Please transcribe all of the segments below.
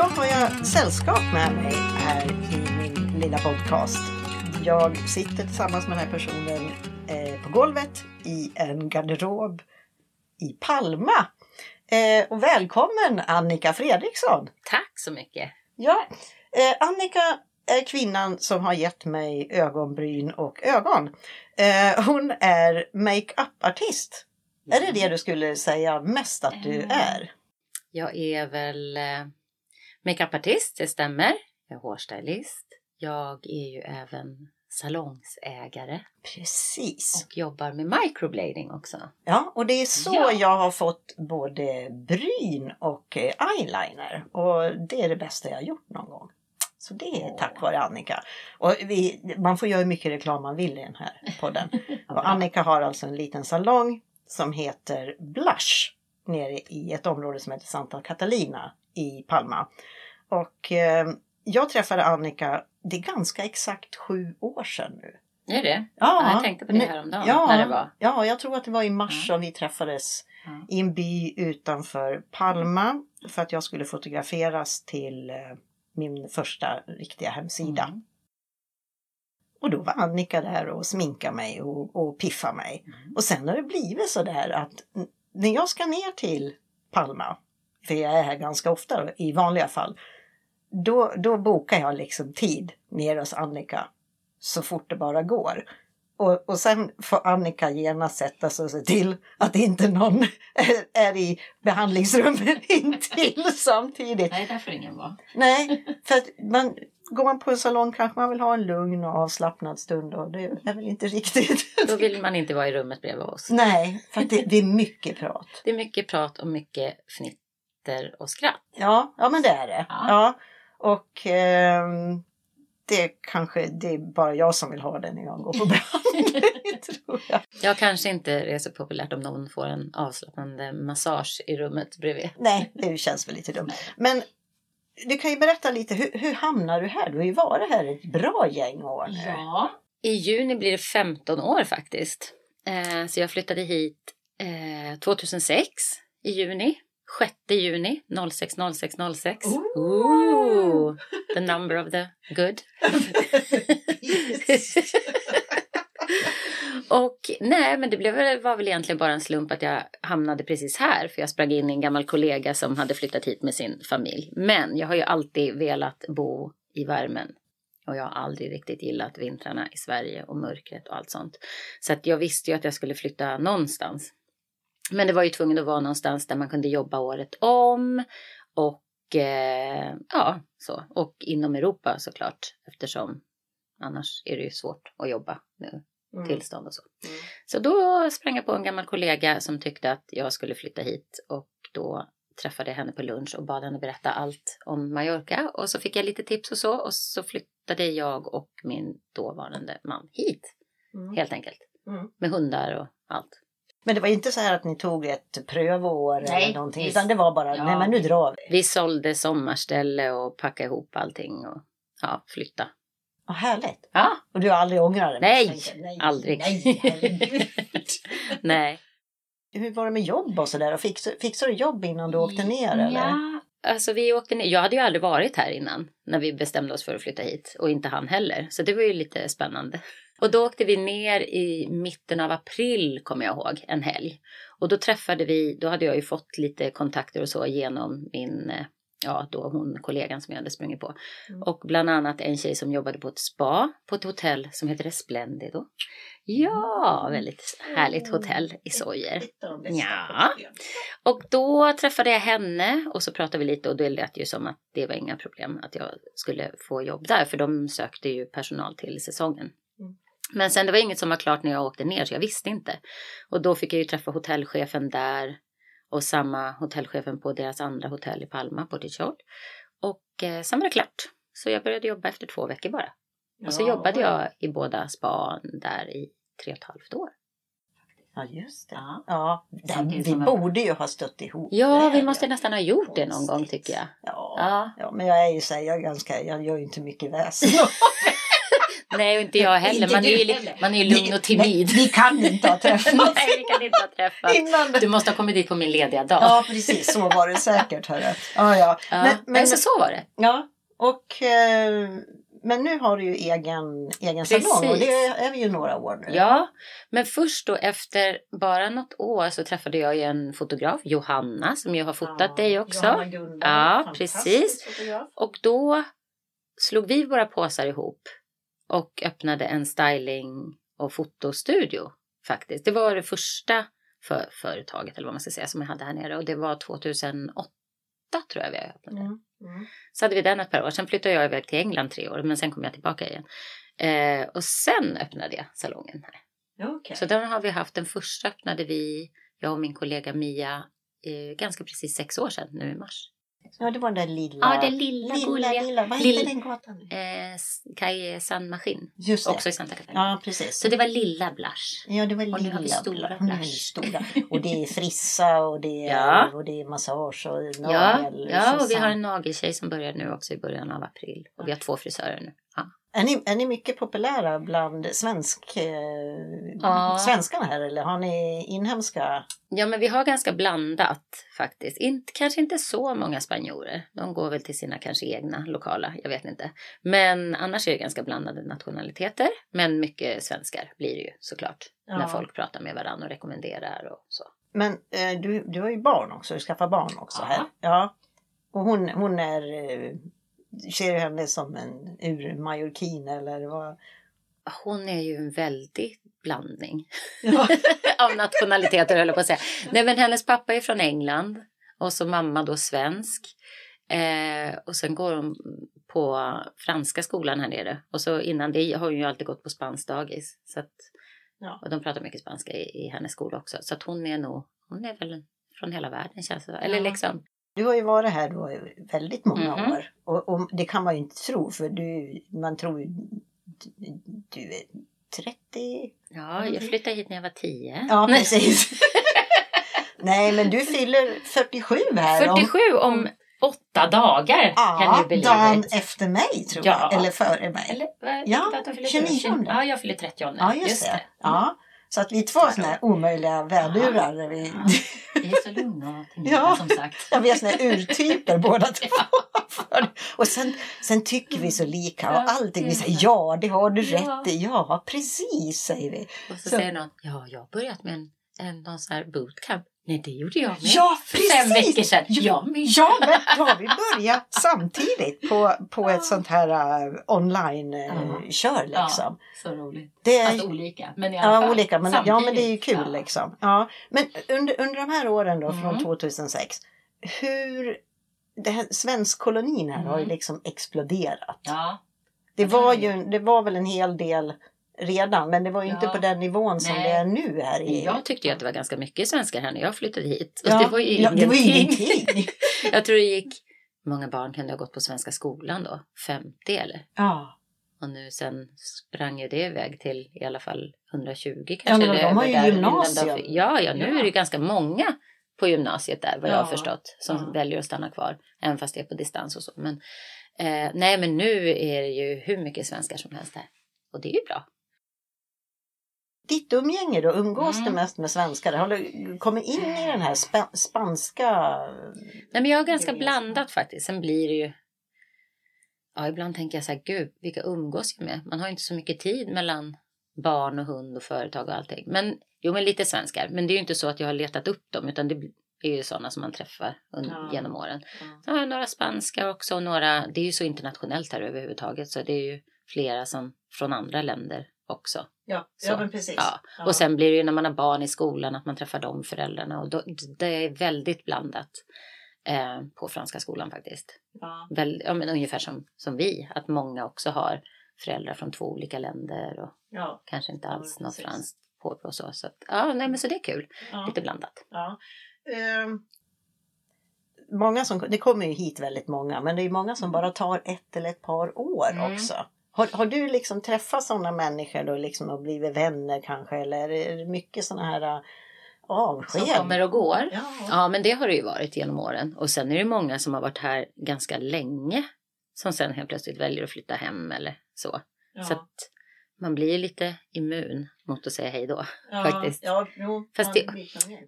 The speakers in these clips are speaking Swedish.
Idag har jag sällskap med mig här i min lilla podcast. Jag sitter tillsammans med den här personen eh, på golvet i en garderob i Palma. Eh, och välkommen Annika Fredriksson! Tack så mycket! Ja, eh, Annika är kvinnan som har gett mig ögonbryn och ögon. Hon är makeup-artist. Är det det du skulle säga mest att du är? Jag är väl makeupartist, det stämmer. Jag är hårstylist. Jag är ju även salongsägare Precis. och jobbar med microblading också. Ja, och det är så Ja. jag har fått både bryn och eh, eyeliner. Och det är det bästa jag har gjort någon gång. Så det är tack vare Annika. Och vi, man får göra hur mycket reklam man vill i den här podden. Och Annika har alltså en liten salong som heter Blush nere i ett område som heter Santa Catalina i Palma. Och eh, jag träffade Annika, det är ganska exakt sju år sedan nu. Är det? Ja, Ja, jag tänkte på det häromdagen ja, när det var. Ja, jag tror att det var i mars som vi träffades Ja. i en by utanför Palma för att jag skulle fotograferas till eh, min första riktiga hemsida. Mm. Och då var Annika där och sminkade mig och, och piffade mig. Mm. Och sen har det blivit så där att när jag ska ner till Palma, för jag är här ganska ofta i vanliga fall, då, då bokar jag liksom tid ner hos Annika så fort det bara går. Och, och sen får Annika genast sätta sig och se till att inte någon är, är i behandlingsrummet intill samtidigt. Nej, där får ingen vara. Nej, för att man, går man på en salong kanske man vill ha en lugn och avslappnad stund och det är väl inte riktigt. Då vill man inte vara i rummet bredvid oss. Nej, för det, det är mycket prat. Det är mycket prat och mycket fnitter och skratt. Ja, ja men det är det. Ja. Ja. Och ehm, det kanske det är bara jag som vill ha det när jag går på behandling, tror jag. Jag kanske inte är så populärt om någon får en avslappnande massage i rummet bredvid. Nej, det känns väl lite dumt. Men du kan ju berätta lite, hur, hur hamnar du här? Du har ju varit här ett bra gäng år nu. Ja. I juni blir det 15 år faktiskt. Eh, så jag flyttade hit eh, 2006 i juni. 6 juni 06 06 06. Ooh. Ooh, the number of the good. Och nej, men det blev, var väl egentligen bara en slump att jag hamnade precis här. För jag sprang in i en gammal kollega som hade flyttat hit med sin familj. Men jag har ju alltid velat bo i värmen. Och jag har aldrig riktigt gillat vintrarna i Sverige och mörkret och allt sånt. Så att jag visste ju att jag skulle flytta någonstans. Men det var ju tvungen att vara någonstans där man kunde jobba året om. Och eh, ja, så. Och inom Europa såklart. Eftersom annars är det ju svårt att jobba med Mm. tillstånd och så. Mm. Så då sprang jag på en gammal kollega som tyckte att jag skulle flytta hit. Och då träffade jag henne på lunch och bad henne berätta allt om Mallorca. Och så fick jag lite tips och så. Och så flyttade jag och min dåvarande man hit. Mm. Helt enkelt. Mm. Med hundar och allt. Men det var inte så här att ni tog ett prövår Nej, eller någonting visst. utan det var bara, Ja. nej men nu drar vi. Vi sålde sommarställe och packade ihop allting och ja, flytta. Vad härligt. Ja, Och du har aldrig ångrat det? Nej, aldrig. Nej, nej. Hur var det med jobb och sådär? Fixade, fixade du jobb innan du åkte ner eller? Ja, alltså vi åkte ner. Jag hade ju aldrig varit här innan när vi bestämde oss för att flytta hit och inte han heller. Så det var ju lite spännande. Och då åkte vi ner i mitten av april kommer jag ihåg, en helg. Och då träffade vi, då hade jag ju fått lite kontakter och så genom min, eh, ja då hon kollegan som jag hade sprungit på. Mm. Och bland annat en tjej som jobbade på ett spa på ett hotell som heter Esplendido. Ja, väldigt härligt hotell i Sojer. Ja. Och då träffade jag henne och så pratade vi lite och det lät ju som att det var inga problem att jag skulle få jobb där för de sökte ju personal till säsongen. Men sen det var inget som var klart när jag åkte ner så jag visste inte. Och då fick jag ju träffa hotellchefen där och samma hotellchefen på deras andra hotell i Palma, på Tichol. Och eh, sen var det klart. Så jag började jobba efter två veckor bara. Och så jobbade jag i båda span där i tre och ett halvt år. Ja, just det. Ja. Ja, Samtidigt vi borde ju ha stött ihop. Ja, vi måste nästan ha gjort det någon gång tycker jag. Ja. Ja. ja, men jag är ju så här, jag ganska, jag gör ju inte mycket väsen. Nej, och inte jag heller. Inte Man är ju, heller. man är ju lugn och timid. nej, Vi kan inte ha träffats. Nej, vi kan inte ha träffats. Innan Du måste ha kommit dit på min lediga dag. Ja, precis. Så var det säkert. Hörru. Ja, ja. Ja, Men, men, så, så var det. ja. Och, eh, men nu har du ju egen, egen Precis. salong och det är vi ju några år nu. Ja, men först då efter bara något år så träffade jag ju en fotograf, Johanna, som ju har fotat dig också. Johanna Gunberg, Ja, precis. fotograf. Och då slog vi våra påsar ihop och öppnade en styling och fotostudio faktiskt. Det var det första för företaget eller vad man ska säga som jag hade här nere och det var 2008 tror jag vi öppnade. Mm. Mm. Så hade vi den ett par år. Sen flyttade jag iväg till England tre år men sen kom jag tillbaka igen. Eh, och sen öppnade jag salongen här. Okej. Så den har vi haft. Den första öppnade vi, jag och min kollega Mia, eh, ganska precis sex år sedan nu i mars. Ja, det var den där lilla. Ja, den lilla, lilla, gulliga. lilla. Vad hette den gatan? Eh, Kaj San Maskin, Just det. också i Santa Catarina. Ja, precis. Så det var lilla Blush. Ja, det var Och nu lilla. har vi stora Bla- nu har vi blush. stora. Och det är frissa och det är, Ja. och det är massage och Ja, nagel. ja, och vi har en nageltjej som börjar nu också i början av april. Och vi har två frisörer nu. Är ni, är ni mycket populära bland svensk, eh, Ja. svenskarna här eller har ni inhemska? ja, men vi har ganska blandat faktiskt. Inte, kanske inte så många spanjorer. De går väl till sina kanske egna lokala, jag vet inte. Men annars är det ganska blandade nationaliteter. Men mycket svenskar blir det ju såklart. Ja. När folk pratar med varandra och rekommenderar och så. Men eh, du, du har ju barn också, du skaffar barn också här. Ja. Och hon, hon är, eh, ser henne som en ur-majorkin eller vad? Hon är ju en väldig blandning. Ja. av nationaliteter höll jag på att säga. Nej men hennes pappa är från England och så mamma då svensk. Eh, och sen går hon på franska skolan här nere. Och så innan det har hon ju alltid gått på spanskt dagis. Så att, Ja. Och de pratar mycket spanska i, i hennes skola också. Så att hon är nog, hon är väl från hela världen känns det Eller Ja. liksom, Du har ju varit här då väldigt många Mhm. år och, och det kan man ju inte tro för du, man tror ju du är 30? ja jag flyttade hit när jag var tio. Ja, precis. Nej, men du fyller 47 här. om- 47 om åtta dagar kan Ja, du bli dagen efter mig tror Ja. jag. Eller före mig. Eller Ja, vilket datum fyller du? 29. Ja, jag fyller 30 Ja, just, det. Ja. Så att vi är två sådana här omöjliga vädurar. Vi, Vi är så lugna Ja. som sagt. ja, vi är sådana här urtyper båda två. Och sen, sen tycker vi så lika och Ja, allting. Vi säger ja, det har du Ja. rätt i. Ja, precis säger vi. Och så, Så- säger någon, ja, jag har börjat med en, en någon sån här bootcamp. Nej, det gjorde jag med. Ja, precis! fem veckor sedan. Ja. Ja, men då har vi börjat samtidigt på, på ett sånt här uh, online-kör Ja. liksom. Så roligt. Det är, Fast olika. Men i alla Ja, fall. olika. Men, ja, men det är ju kul Ja. liksom. Ja. Men under, under de här åren då, från Mm. 2006, hur... Det här, svenskkolonin här har ju Mm. liksom exploderat. Ja, Det Ja, var ju det var väl en hel del redan, men det var ju inte Ja. på den nivån som Nej. det är nu här i... jag tyckte ju att det var ganska mycket svenskar här när jag flyttade hit. Och ja, det var ju ja, det var ju ingenting. ingenting. jag tror det gick, många barn kan ha gått på svenska skolan då? 50 eller? ja. Och nu sen sprang ju det iväg till i alla fall 120 Ja, kanske. men de har ju gymnasium. Ja, ja, nu Ja. är det ganska många på gymnasiet där vad jag Ja, har förstått som ja. väljer att stanna kvar. Även fast det är på distans och så. Men, eh, nej, men nu är det ju hur mycket svenskar som helst här. Och det är ju bra. Ditt umgänge då, umgås Mm. du mest med svenskar? Har du kommit in i den här spa- spanska... Nej, men jag har ganska blandat faktiskt. Sen blir det ju... Ja, ibland tänker jag så här, gud, vilka umgås jag med? Man har ju inte så mycket tid mellan barn och hund och företag och allting. Men jo, men lite svenskar. Men det är ju inte så att jag har letat upp dem, utan det är ju sådana som man träffar Ja. genom åren. Så har jag några spanska också och några, det är ju så internationellt här överhuvudtaget, så det är ju flera som från andra länder också. Ja, Så. men precis. Ja. Och sen blir det ju när man har barn i skolan att man träffar de föräldrarna och då, det är väldigt blandat eh, på franska skolan faktiskt. Ja. Väl, ja, men ungefär som, som vi, att många också har föräldrar från två olika länder och Ja. kanske inte Ja, alls men något franskt på och så. Så, att, ja, nej, men så det är kul, Ja. lite blandat. Ja. Ehm, många som, det kommer ju hit väldigt många, men det är många som bara tar ett eller ett par år Mm. också. Har, har du liksom träffat sådana människor då liksom och blivit vänner kanske? Eller är det mycket sådana här äh, avsked? Som kommer och går. Ja. Ja, men det har det ju varit genom åren. Och sen är det många som har varit här ganska länge som sen helt plötsligt väljer att flytta hem eller så. Ja. Så att, man blir lite immun mot att säga hej då. Ja, faktiskt. Ja, jo, Fast det-.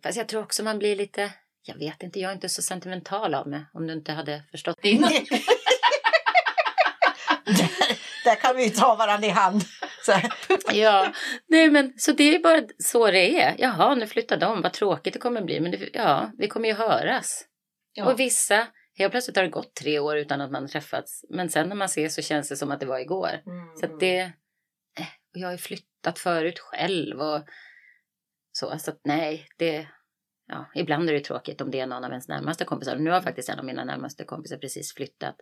Fast jag tror också man blir lite, jag vet inte, jag är inte så sentimental av mig. Om du inte hade förstått det innan. där, kan vi ju ta varandra i hand. Ja, nej men så det är bara så det är. Jaha, nu flyttar de, vad tråkigt det kommer bli. Men det, ja, vi kommer ju höras. Ja. Och vissa, helt plötsligt har det gått tre år utan att man träffats. Men sen när man ses så känns det som att det var igår. Mm. Så det, eh, jag har ju flyttat förut själv och så. Så att nej, det, ja, ibland är det tråkigt om det är någon av ens närmaste kompisar. Nu har faktiskt en av mina närmaste kompisar precis flyttat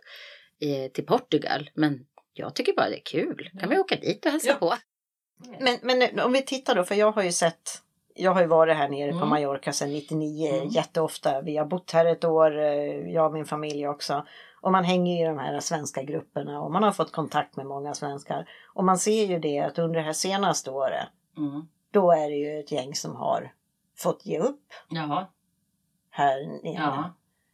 eh, till Portugal. Men jag tycker bara det är kul. Kan vi åka dit och hälsa Ja. på? Men, men om vi tittar då, för jag har ju sett jag har ju varit här nere på Mm. Mallorca sedan 99 Mm. jätteofta. Vi har bott här ett år, eh, jag och min familj också. Och man hänger i de här svenska grupperna och man har fått kontakt med många svenskar. Och man ser ju det att under det här senaste året, Mm. då är det ju ett gäng som har fått ge upp Jaha. här nere. Ja.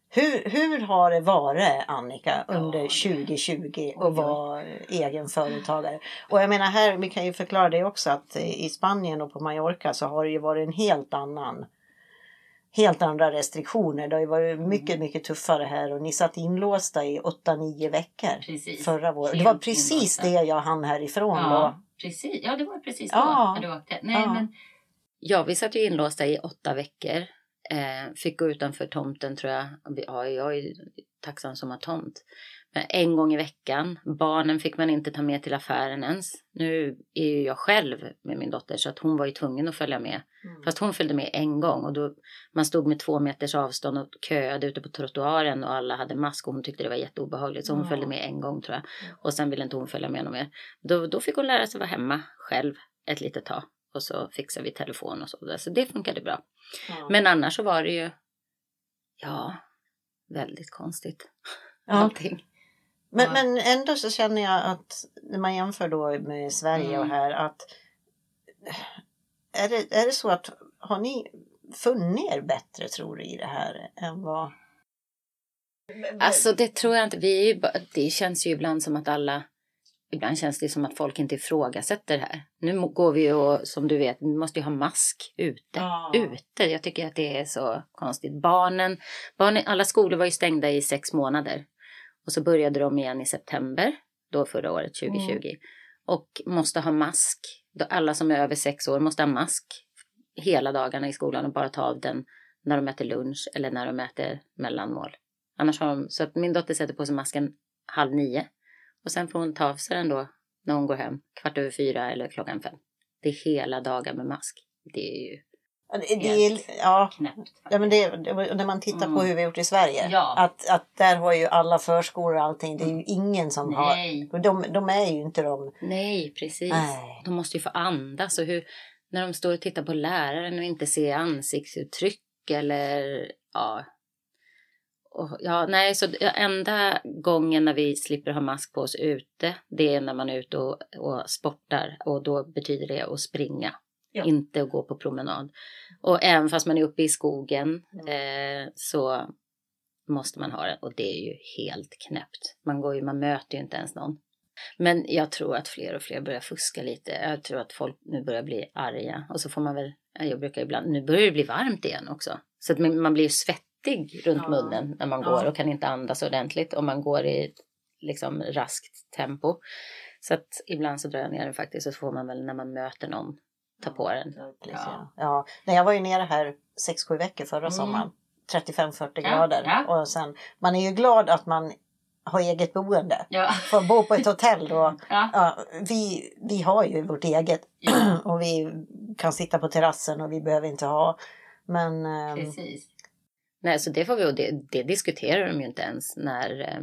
Hur, hur har det varit Annika under Ja, det- 2020 Oj, att vara egen företagare? Och jag menar här, vi kan ju förklara det också att i Spanien och på Mallorca så har det ju varit en helt annan Helt andra restriktioner. Det har ju varit Mm. mycket, mycket tuffare här och ni satt inlåsta i 8-9 veckor Precis. förra våren. Det var precis inlåsta. det jag hann härifrån då. Ja, precis. Ja, det var precis då Ja. när du åkte. Nej, Ja. men ja, vi satt ju inlåsta i åtta veckor. Eh, fick gå utanför tomten tror jag. Ja, jag är tacksam som har tomt. Men en gång i veckan. Barnen fick man inte ta med till affären ens. Nu är ju jag själv med min dotter så att hon var ju tvungen att följa med. Mm. Fast hon följde med en gång och då man stod med två meters avstånd och köade ute på trottoaren och alla hade mask och hon tyckte det var jätteobehagligt så hon Ja. följde med en gång tror jag. Och sen ville inte hon följa med någon mer. Då, då fick hon lära sig vara hemma själv ett litet tag och så fixade vi telefon och så där. Så det funkade bra. Ja. Men annars så var det ju, ja, väldigt konstigt. Ja. Allting. Men, Ja. men ändå så känner jag att när man jämför då med Sverige och Mm. här att är det, är det så att har ni funnit er bättre tror du i det här än vad Alltså det tror jag inte. Vi ju, det känns ju ibland som att alla Ibland känns det som att folk inte ifrågasätter det här. Nu går vi och som du vet, vi måste ju ha mask ute. Ja. Ute. Jag tycker att det är så konstigt. Barnen, barnen, alla skolor var ju stängda i sex månader. Och så började de igen i september, då förra året 2020. Och måste ha mask. Alla som är över sex år måste ha mask hela dagarna i skolan och bara ta av den när de äter lunch eller när de äter mellanmål. Annars har de, så att min dotter sätter på sig masken halv nio. Och sen får hon ta av sig den då när hon går hem, kvart över fyra eller klockan fem. Det är hela dagar med mask. Det är ju det, är, ja, knäppt. ja, men det, när man tittar på Mm. hur vi har gjort i Sverige. Ja. Att, att där har ju alla förskolor och allting. Det är ju ingen som har. Nej, och De, de är ju inte de. nej precis. Nej. De måste ju få andas och hur, när de står och tittar på läraren och inte ser ansiktsuttryck eller ja. Och, ja, nej, så enda gången när vi slipper ha mask på oss ute, det är när man är ute och, och sportar och då betyder det att springa, Ja. inte att gå på promenad. Och även fast man är uppe i skogen eh, så måste man ha det och det är ju helt knäppt. Man går ju, man möter ju inte ens någon. Men jag tror att fler och fler börjar fuska lite. Jag tror att folk nu börjar bli arga. Och så får man väl, ja, jag brukar ibland, nu börjar det bli varmt igen också. Så att man man blir ju svettig runt Ja. munnen när man Ja. går och kan inte andas ordentligt. Och man går i liksom raskt tempo. Så att ibland så drar jag ner den faktiskt och så får man väl när man möter någon ta på den. Ja. Ja. Ja. Nej, jag var ju nere här 6-7 veckor förra Mm. sommaren. 35-40 Ja, grader. ja. Och sen, man är ju glad att man har eget boende. Ja. Får bo på ett hotell då. Ja. Ja, vi, vi har ju vårt eget ja. och vi kan sitta på terrassen och vi behöver inte ha. Men ehm, Precis. Nej, så det får vi och det, det diskuterar de ju inte ens när, eh,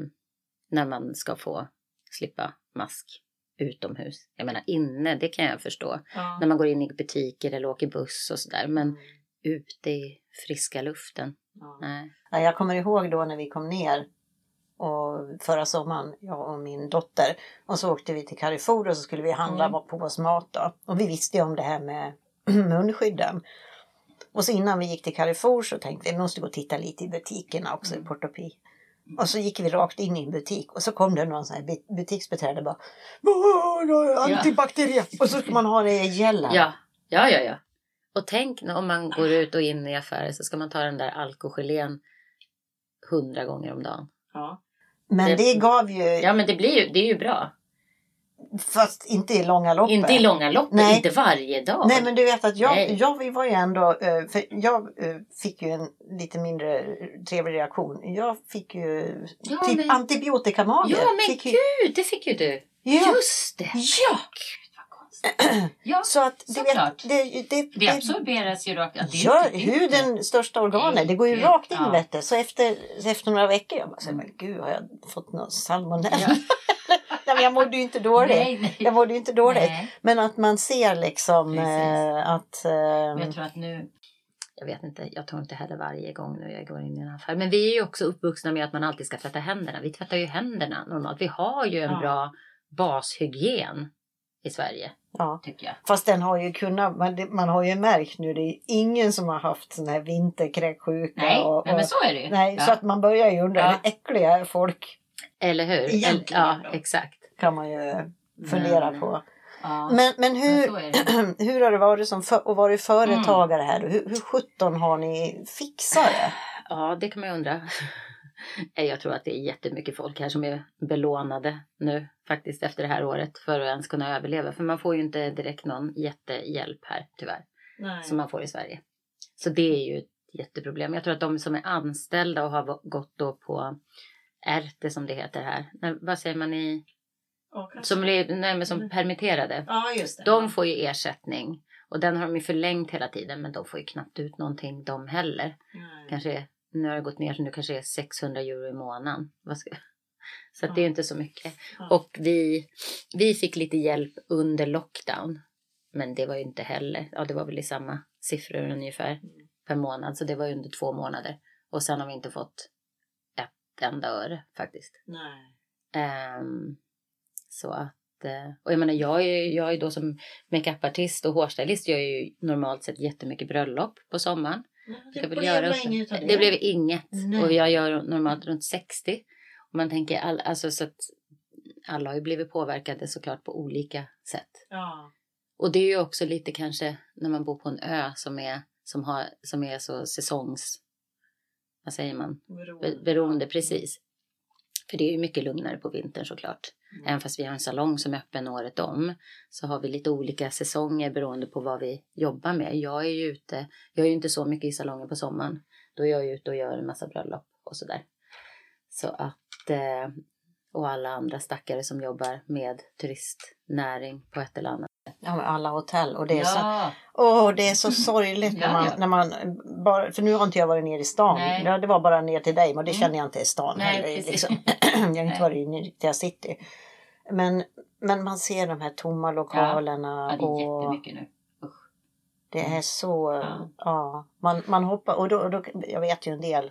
när man ska få slippa mask utomhus. Jag menar inne, det kan jag förstå. När man går in i butiker eller åker buss och sådär. Men ute i friska luften, ja. nej. Ja, jag kommer ihåg då när vi kom ner och förra sommaren, jag och min dotter. Och så åkte vi till Carrefour och så skulle vi handla Mm. på oss mat då. Och vi visste ju om det här med munskydden. Och så innan vi gick till Carrefour så tänkte vi vi måste gå och titta lite i butikerna också i Portopi. Och så gick vi rakt in i en butik och så kom det någon sån här bu- butiksbiträde och bara "Åh, jag har antibakteriell. Och så ska man ha det i gällen. Ja, ja, ja. ja. Och tänk när- om man går ut och in i affärer så ska man ta den där alkogelén hundra gånger om dagen. Ja. Men Det- det gav ju, Ja, men det blir ju, det är ju bra. Fast inte i långa loppet. Inte i långa lopp, Nej. inte varje dag. Nej men du vet att jag, Nej. jag var ju ändå, eh, för jag eh, fick ju en lite mindre trevlig reaktion. Jag fick ju Ja, typ men- antibiotikamage. Ja, men fick ju, gud, det fick ju du. ja, Just det. ja. Ja, så att Såklart. vet, det, det, det absorberas ju rakt. Det inte- huden, största organet, det går ju rakt in ja. vet du. Så efter, efter några veckor, jag bara, så, men gud har jag fått någon salmonella? Ja. Nej, jag mådde ju inte dåligt. Nej, nej. Jag mådde inte dåligt. Nej. Men att man ser liksom eh, att... Eh, jag tror att nu, jag vet inte, jag tar inte heller varje gång nu jag går in i en affär. Men vi är ju också uppvuxna med att man alltid ska tvätta händerna. Vi tvättar ju händerna normalt. Vi har ju en Ja. bra bashygien i Sverige, ja. tycker jag. Fast den har ju kunnat, man, man har ju märkt nu, det är ingen som har haft sån här vinterkräksjuka. Nej, och, nej, och, men så är det ju. nej, ja. så att man börjar ju undra, Ja. äckliga folk? Eller hur? Egentligen ja, då. exakt. Kan man ju fundera Men- på. Ja. Men, men men hur, det. hur har det varit som för, att vara företagare Mm. här? Hur, hur sjutton har ni fixat det? Ja, det kan man ju undra. Jag tror att det är jättemycket folk här som är belånade nu faktiskt efter det här året för att ens kunna överleva. För man får ju inte direkt någon jättehjälp här tyvärr Nej. som man får i Sverige. Så det är ju ett jätteproblem. Jag tror att de som är anställda och har gått då på RT som det heter här. Nej, vad säger man i? Som, nej, men som Mm. permitterade. Ja, just det. De får ju ersättning. Och den har de ju förlängt hela tiden men de får ju knappt ut någonting de heller. Nej. Kanske, nu har det gått ner så nu kanske det är 600 euro i månaden. Så det är inte så mycket. Och vi, vi fick lite hjälp under lockdown. Men det var ju inte heller, ja det var väl i samma siffror ungefär Mm. per månad. Så det var ju under två månader. Och sen har vi inte fått ett enda öre faktiskt. Nej. Ehm, så att, eh, och jag menar jag är, jag är då som makeupartist och hårstylist gör ju normalt sett jättemycket bröllop på sommaren. Det Jag vill blev göra inget av Det blev inget. Nej. Och jag gör normalt runt 60. Och man tänker, all, alltså så att alla har ju blivit påverkade såklart på olika sätt. Ja. Och det är ju också lite kanske när man bor på en ö som är, som har, som är så säsongs... Vad säger man? Be- Beroende, precis. För det är ju mycket lugnare på vintern såklart. Mm. Även fast vi har en salong som är öppen året om så har vi lite olika säsonger beroende på vad vi jobbar med. Jag är ju ute, jag är ju inte så mycket i salongen på sommaren. Då är jag ute och gör en massa bröllop och sådär. Så att, eh, och alla andra stackare som jobbar med turistnäring på ett eller annat. Alla hotell och det är så ja, Åh, det är så sorgligt när man, ja. när man bara, för nu har inte jag varit nere i stan. Nej. Det var bara ner till dig, men det Mm. känner jag inte är stan Nej, heller. Liksom. jag har inte Nej. varit i riktiga city. Men, men man ser de här tomma lokalerna ja, det är och jättemycket nu. det är så, Ja. man, man hoppar och då, och då, jag vet ju en del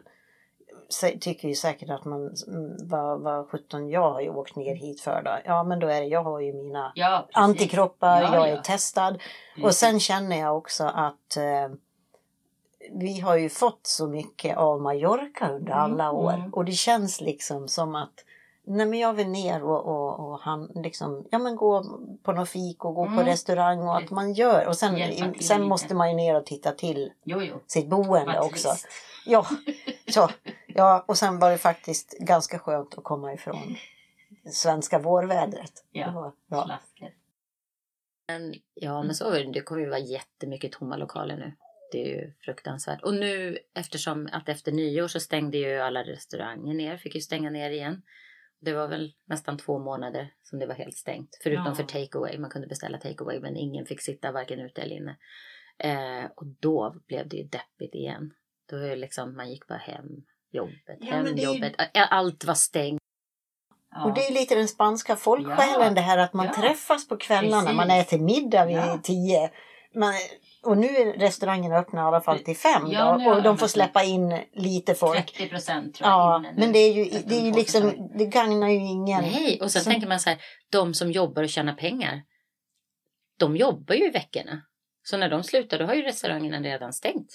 tycker ju säkert att man, mm, vad, vad sjutton jag har ju åkt ner hit för då. Ja men då är det, jag har ju mina Ja, antikroppar, Ja, jag är ja. testad. Och Precis. sen känner jag också att eh, vi har ju fått så mycket av Mallorca under Mm, alla år. mm. Och det känns liksom som att Nej men jag vill ner och, och, och han liksom, ja men gå på någon fik och gå på Mm. restaurang och att man gör. Och sen, sen måste man ju ner och titta till Jo, jo. sitt boende Vad också. trist. Ja, så, ja, och sen var det faktiskt ganska skönt att komma ifrån svenska vårvädret. Ja, var. Slasker. Men, ja, men så är det. Det kommer ju vara jättemycket tomma lokaler nu. Det är ju fruktansvärt. Och nu eftersom att efter nyår så stängde ju alla restauranger ner, fick ju stänga ner igen. Det var väl nästan två månader som det var helt stängt. Förutom Ja. för takeaway. Man kunde beställa takeaway men ingen fick sitta varken ute eller inne. Eh, och då blev det ju deppigt igen. Då är liksom, man gick bara hem, jobbet, Ja, hem, ju- jobbet. Allt var stängt. Ja. Och det är lite den spanska folksjälen det här att man träffas på kvällarna, Precis. man äter middag vid tio. Man, och nu är restaurangerna öppna i alla fall till fem Ja, då, och de får släppa in lite folk. 30 procent tror jag Ja, men det är ju, det är ju liksom, det gagnar ju ingen. Nej, och sen Så- tänker man så här, de som jobbar och tjänar pengar, de jobbar ju i veckorna. Så när de slutar då har ju restaurangerna redan stängt.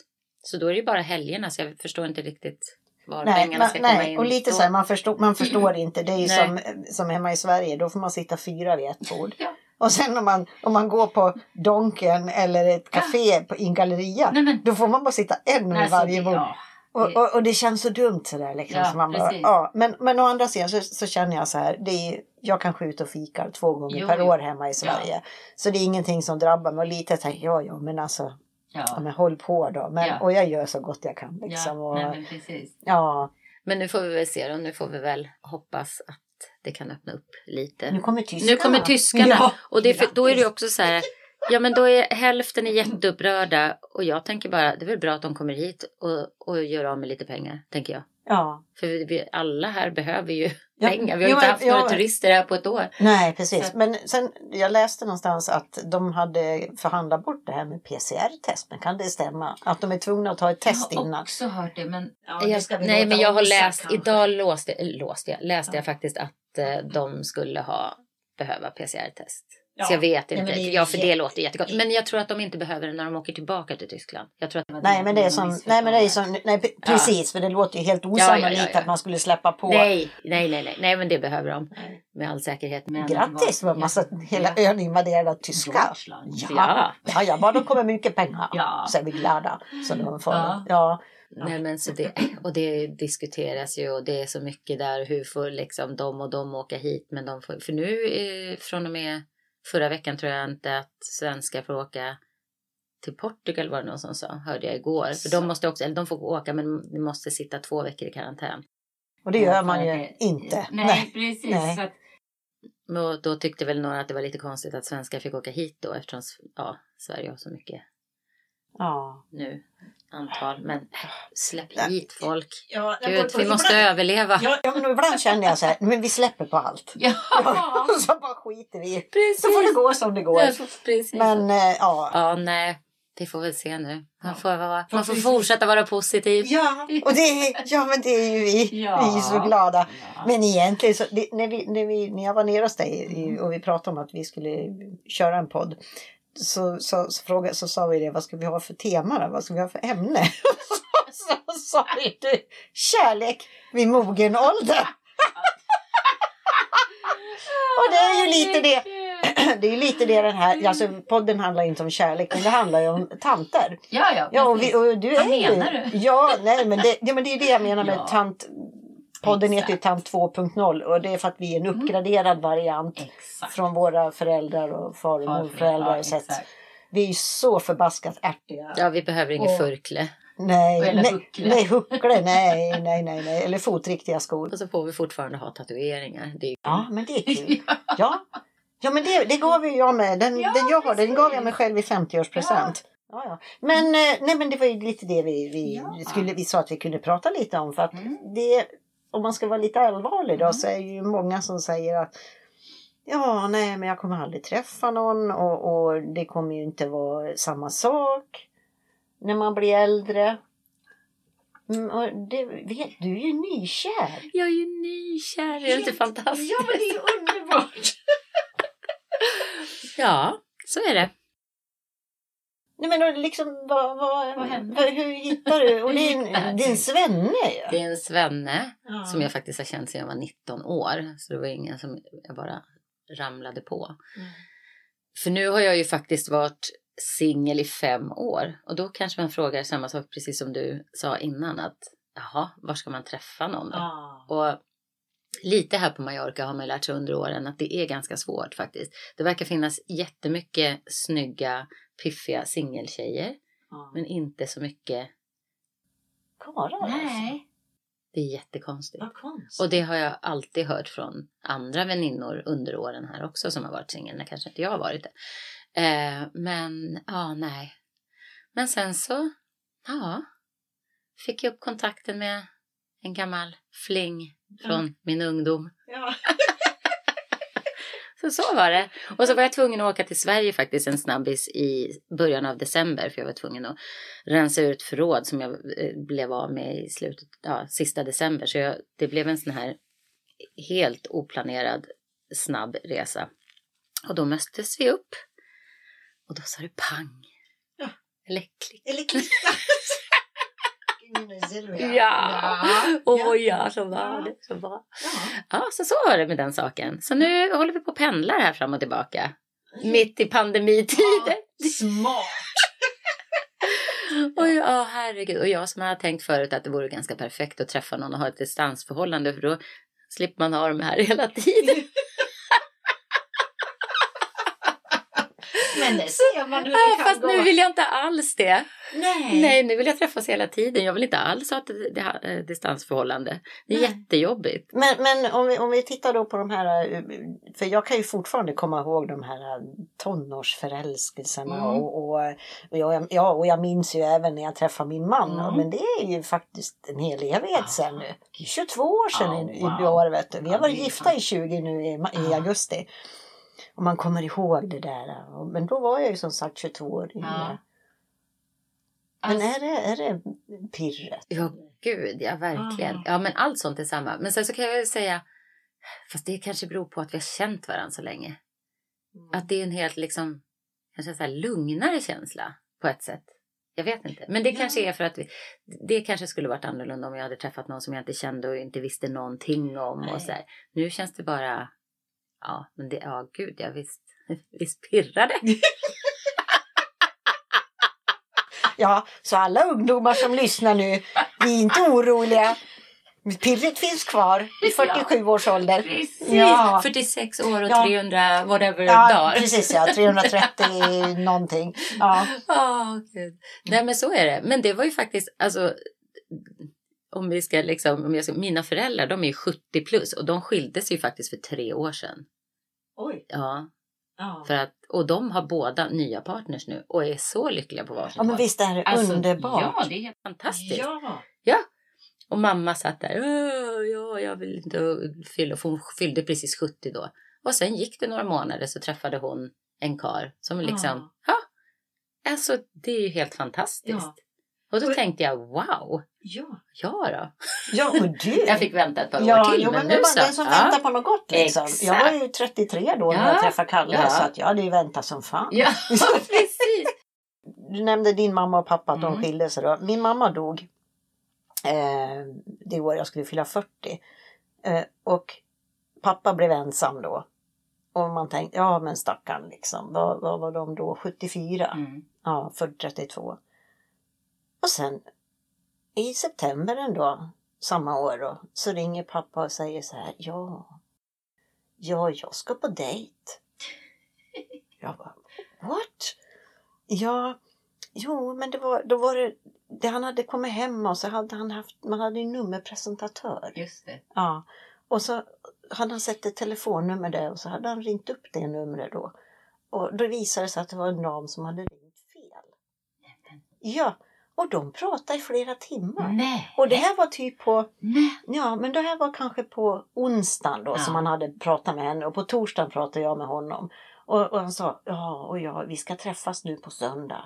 Så då är det ju bara helgerna, så jag förstår inte riktigt. var Nej, pengarna ska komma nej. in. och lite Då- så här, man förstår, man förstår inte. Det är ju Nej. som, som hemma i Sverige, då får man sitta fyra vid ett bord. Ja. Och sen om man, om man går på Donken eller ett café på, i en galleria, Nej, men, då får man bara sitta en vid alltså, varje bord. ja. Och, och, och det känns så dumt sådär liksom. Ja, så man bara, precis. ja. men, men å andra sidan så, så känner jag så här, det är, jag kanske är ute och fikar två gånger Jo, per jo. år hemma i Sverige. Så det är ingenting som drabbar mig. Och lite tänker jag, ja men alltså, ja, Ja. men håll på då. Men, Ja. Och jag gör så gott jag kan liksom. Ja, och, nej, men precis. ja, Men nu får vi väl se då. Nu får vi väl hoppas att det kan öppna upp lite. nu kommer tyskarna. Nu kommer tyskarna. Ja, och det då är det också så här. Ja men då är hälften är jätteupprörda och jag tänker bara det är väl bra att de kommer hit och, och gör av med lite pengar, tänker jag. Ja, För vi, vi, alla här behöver ju Ja, pengar. Vi har jo, inte haft ja. några turister här på ett år. nej precis. Så- Men sen, jag läste någonstans att de hade förhandlat bort det här med PCR-test. Men kan det stämma? Att de är tvungna att ta ett test innan? också hört det men Ja, det jag, ska vi nej men jag har läst, kanske. idag låste, låste jag, läste Ja. jag faktiskt att eh, de skulle ha behöva PCR-test. Ja. Så jag vet inte, är ja för det låter jättegott. Men jag tror att de inte behöver det när de åker tillbaka till Tyskland. Jag tror att Nej men det är som, nej men det är som, nej pre- precis för det låter ju helt osannolikt ja, ja, ja. att man skulle släppa på. Nej, nej, nej, nej, nej, men det behöver de med all säkerhet. Men Grattis, det var massa, hela ön invaderad av tyskar. Ja, Ja. ja, ja, bara de kommer mycket pengar Ja. så är vi glada. Så de får, Ja. ja. Nej men så det, och det diskuteras ju och det är så mycket där hur får liksom de och de åka hit men de får, för nu eh, från och med förra veckan tror jag inte att svenskar får åka till Portugal var det någon som sa, hörde jag igår. För de måste också, eller de får åka men de måste sitta två veckor i karantän. Och det gör man ju det- inte. Nej, precis. Nej. Att, och då tyckte väl några att det var lite konstigt att svenskar fick åka hit då eftersom ja, Sverige har så mycket Ja. nu antal. Men äh, släpp Nej. hit folk. Ja, Gud, vi måste överleva. Ja, ja, men ibland känner jag så här, men vi släpper på allt. Ja, så bara skiter vi i. precis. Så får det gå som det går. Ja, precis. Men eh, ja. Ja, nej. Vi får väl se nu. Man får, vara, man får fortsätta vara positiv. Ja, och det, är- ja, men det är ju vi. Ja. Vi är så glada. Ja. Men egentligen, så, det, när, vi, när, vi, när jag var nere hos dig och vi pratade om att vi skulle köra en podd. Så, så, så, frågade, så sa vi det, vad ska vi ha för tema då? Vad ska vi ha för ämne? så sa vi du, kärlek vid mogen ålder. och det är ju lite det. Det är lite det den här, alltså podden handlar inte om kärlek men det handlar ju om tanter. Ja, ja. Ja, och, vi, och du är Vad ju... menar du? Ja, nej, men det, ja, men det är det jag menar med Ja. tant... Podden heter Exakt. Tant 2.0 och det är för att vi är en uppgraderad variant Exakt. från våra föräldrar och far och morföräldrar. Ja, så vi är ju så förbaskat ärtiga. Ja, vi behöver inget Och- furkle. Nej, Eller nej, huckle. nej, huckle, nej, nej, nej, nej, eller fotriktiga skor. Och så får vi fortfarande ha tatueringar. Det är ju Ja, men det är kul. Ja, ja men det, det gav ju jag med. Den, Ja, den jag har, den gav jag mig själv i 50-årspresent. Ja. Ja, Men, eh, nej, men det var ju lite det vi, vi, Ja. skulle, vi sa att vi kunde prata lite om. För att Mm. det, om man ska vara lite allvarlig då Mm. så är ju många som säger att Ja, nej, men jag kommer aldrig träffa någon och, och det kommer ju inte vara samma sak när man blir äldre. Mm, det, vet, du är ju nykär. Jag är ju nykär. Är det inte fantastiskt? Ja, men det är underbart. Ja, så är det. Nej men liksom vad, vad, Vad hände? hur hittar du? Och det är till? svenne ju. Det är en svenne Ja. som jag faktiskt har känt sedan jag var 19 år. Så det var ingen som jag bara ramlade på. Mm. För nu har jag ju faktiskt varit singel i fem år. Och då kanske man frågar samma sak precis som du sa innan. Att jaha, var ska man träffa någon då? Ja. Och lite här på Mallorca har man lärt sig under åren att det är ganska svårt faktiskt. Det verkar finnas jättemycket snygga, piffiga singeltjejer. Ja. Men inte så mycket. Karlar alltså. Det är jättekonstigt. Och det har jag alltid hört från andra väninnor under åren här också som har varit singel. Kanske inte jag har varit det. Eh, men ja, nej. Men sen så, ja. Fick jag upp kontakten med en gammal fling från min ungdom. Ja. Så så var det. Och så var jag tvungen att åka till Sverige faktiskt en snabbis i början av december. För jag var tvungen att rensa ut förråd som jag eh, blev av med i slutet, ja, sista december. Så jag, det blev en sån här helt oplanerad snabb resa. Och då möttes vi upp. Och då sa det pang. Ja. Eller klick. Eller klicka. Mina Silvia. Ja, och ja, så var det. Så, var. Ja, så så var det med den saken. Så nu håller vi på och pendlar här fram och tillbaka. Mitt i pandemitider. Smart! Och ja, herregud. Och jag som har tänkt förut att det vore ganska perfekt att träffa någon och ha ett distansförhållande för då slipper man ha dem här hela tiden. Men det ser man hur det kan fast gå. nu vill jag inte alls det. Nej. Nej, nu vill jag träffas hela tiden. Jag vill inte alls ha ett det- det- distansförhållande. Det är Nej. jättejobbigt. Men, men om, vi, om vi tittar då på de här, eh, för jag kan ju fortfarande komma ihåg de här eh, tonårsförälskelserna Mm. och, och, och, jag, ja, och jag minns ju även när jag träffade min man, Mm. men det är ju faktiskt en hel evighet sedan nu. 22 år sedan Ja, i, i wow. år vet du. Vi har varit gifta i 20 nu i, i augusti. Och man kommer ihåg det där. Men då var jag ju som sagt 22 år yngre. Men är det, är det pirret? Ja, gud, ja verkligen. Ah. Ja, men allt sånt är samma. Men sen så kan jag säga, fast det kanske beror på att vi har känt varandra så länge. Att det är en helt liksom, kanske så här lugnare känsla på ett sätt. Jag vet inte. Men det Ja. kanske är för att vi, det kanske skulle varit annorlunda om jag hade träffat någon som jag inte kände och inte visste någonting om. Nej. Och så här. Nu känns det bara, ja, men det, ja gud, ja visst, visst pirrar det. Ja, så alla ungdomar som lyssnar nu, vi är inte oroliga. Pirret finns kvar i 47-årsåldern. Precis! Ja. 46 år och Ja. 300 whatever Ja, dagar. precis ja. 330 någonting. Ja. Ja, gud. Nej men så är det. Men det var ju faktiskt, alltså om vi ska liksom, om jag ska, mina föräldrar de är ju 70 plus och de skildes ju faktiskt för tre år sedan. Oj. Ja, Ja. för att, och de har båda nya partners nu och är så lyckliga på varsin ja, men visst är det Alltså, underbart. Ja, det är helt fantastiskt. Ja. Och mamma satt där, "Åh, ja, jag vill inte fylla, för hon fyllde precis 70 då. Och sen gick det några månader så träffade hon en kar som liksom, ja, alltså det är ju helt fantastiskt. Ja. Och då Och- tänkte jag, wow, Ja. ja då. ja, och du. Jag fick vänta ett par Ja, år till, jo, men, men nu så. den som ja. väntar på något gott liksom. Exakt. Jag var ju 33 då när Ja. jag träffade Kalle Ja. så att jag hade ju väntat som fan. Ja, precis. Du nämnde din mamma och pappa att de Mm. skilde sig då. Min mamma dog eh, det år jag skulle fylla 40. Eh, och pappa blev ensam då. Och man tänkte, ja men stackarn liksom. Vad, vad var de då? 74? Mm. Ja, född 32. Och sen i september ändå, samma år då, så ringer pappa och säger så här, ja, ja, jag ska på dejt. Jag bara, what? Ja, jo, men det var, då var det, det han hade kommit hem och så hade han haft, man hade en nummerpresentatör. Just det. Ja, och så hade han sett ett telefonnummer där och så hade han ringt upp det numret då. Och då visade det sig att det var en dam som hade ringt fel. Ja, och de pratade i flera timmar. Nej. Och det här var typ på, Nej. ja men det här var kanske på onsdagen då Ja. som han hade pratat med henne och på torsdagen pratade jag med honom. Och, och han sa, ja och ja, vi ska träffas nu på söndag.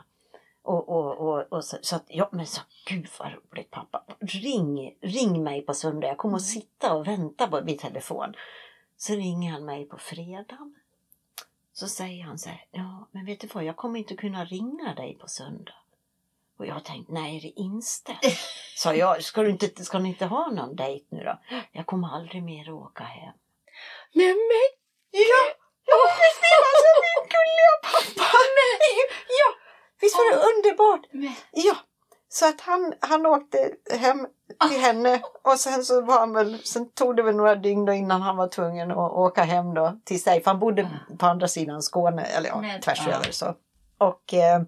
Och, och, och, och så, så att, ja men så, gud vad roligt pappa. Ring, ring mig på söndag, jag kommer att sitta och vänta på vid telefon. Så ringer han mig på fredagen. Så säger han så här, ja men vet du vad, jag kommer inte kunna ringa dig på söndag. Och jag tänkte, nej är det inställt? Sa jag, ska, du inte, ska ni inte ha någon dejt nu då? Jag kommer aldrig mer att åka hem. Nej men Ja, ja Kristina, alltså min gulliga pappa. Ja, visst var det underbart? Men- Ja, så att han, han åkte hem till henne och sen så var han väl, sen tog det väl några dygn innan han var tvungen att åka hem då till sig. För han bodde på andra sidan Skåne, eller ja, Men- tvärs ja. över så. Och eh,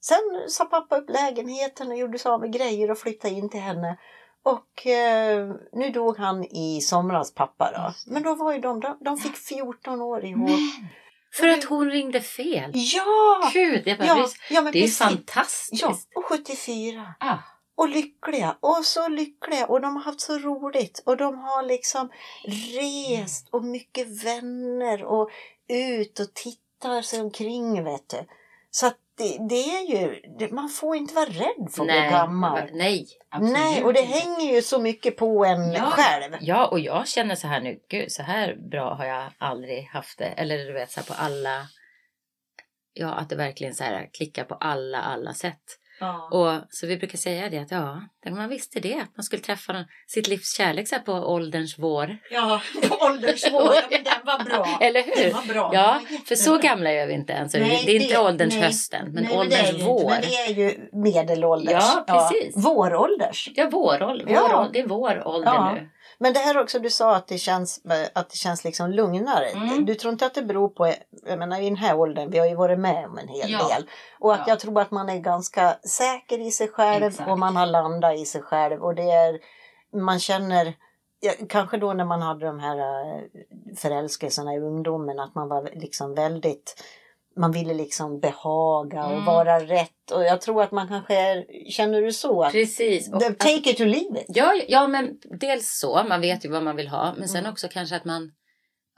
sen sa pappa upp lägenheten och gjorde sig av med grejer och flyttade in till henne. Och eh, nu dog han i somras pappa då. Men då var ju de, de, de fick 14 år ihop. Men, för att hon ringde fel. Ja! Gud, jag bara, Ja, ja men det är precis. fantastiskt. Ja, och 74. Ah. Och lyckliga. Och så lyckliga. Och de har haft så roligt. Och de har liksom rest och mycket vänner och ut och tittar sig omkring vet du. Så att det, det är ju, det, man får inte vara rädd för att bli gammal. Nej, absolut Nej, och det hänger ju så mycket på en Ja. själv. Ja, och jag känner så här nu, gud så här bra har jag aldrig haft det. Eller du vet så här på alla, ja att det verkligen så här klickar på alla, alla sätt. Ja. Och, så vi brukar säga det att ja, man visste det, att man skulle träffa någon, sitt livs kärlek så här på ålderns vår. Ja, åldersvår. Ja, men den var bra. Eller hur? Den var bra. Ja, var för så gamla är vi inte än. Så Nej, det är inte det- ålderns nej. hösten, men Nej, ålderns det är ju inte, vår. Men det är ju medelålders. Ja, precis. Vårålders. Ja, vår, vår, Ja. det är vår ålder Ja. nu. Men det här också, du sa att det känns, att det känns liksom lugnare. Mm. Du tror inte att det beror på, jag menar i den här åldern, vi har ju varit med om en hel Ja. del. Och att Ja. jag tror att man är ganska säker i sig själv Exakt. och man har landat i sig själv. Och det är, man känner, ja, kanske då när man hade de här eh, förälskelserna i ungdomen, att man var liksom väldigt man ville liksom behaga och Mm. vara rätt. Och jag tror att man kanske är, känner du så? Att, Precis. Och the- att- take it or leave it. Ja, ja, men dels så. Man vet ju vad man vill ha. Men sen Mm. också kanske att man,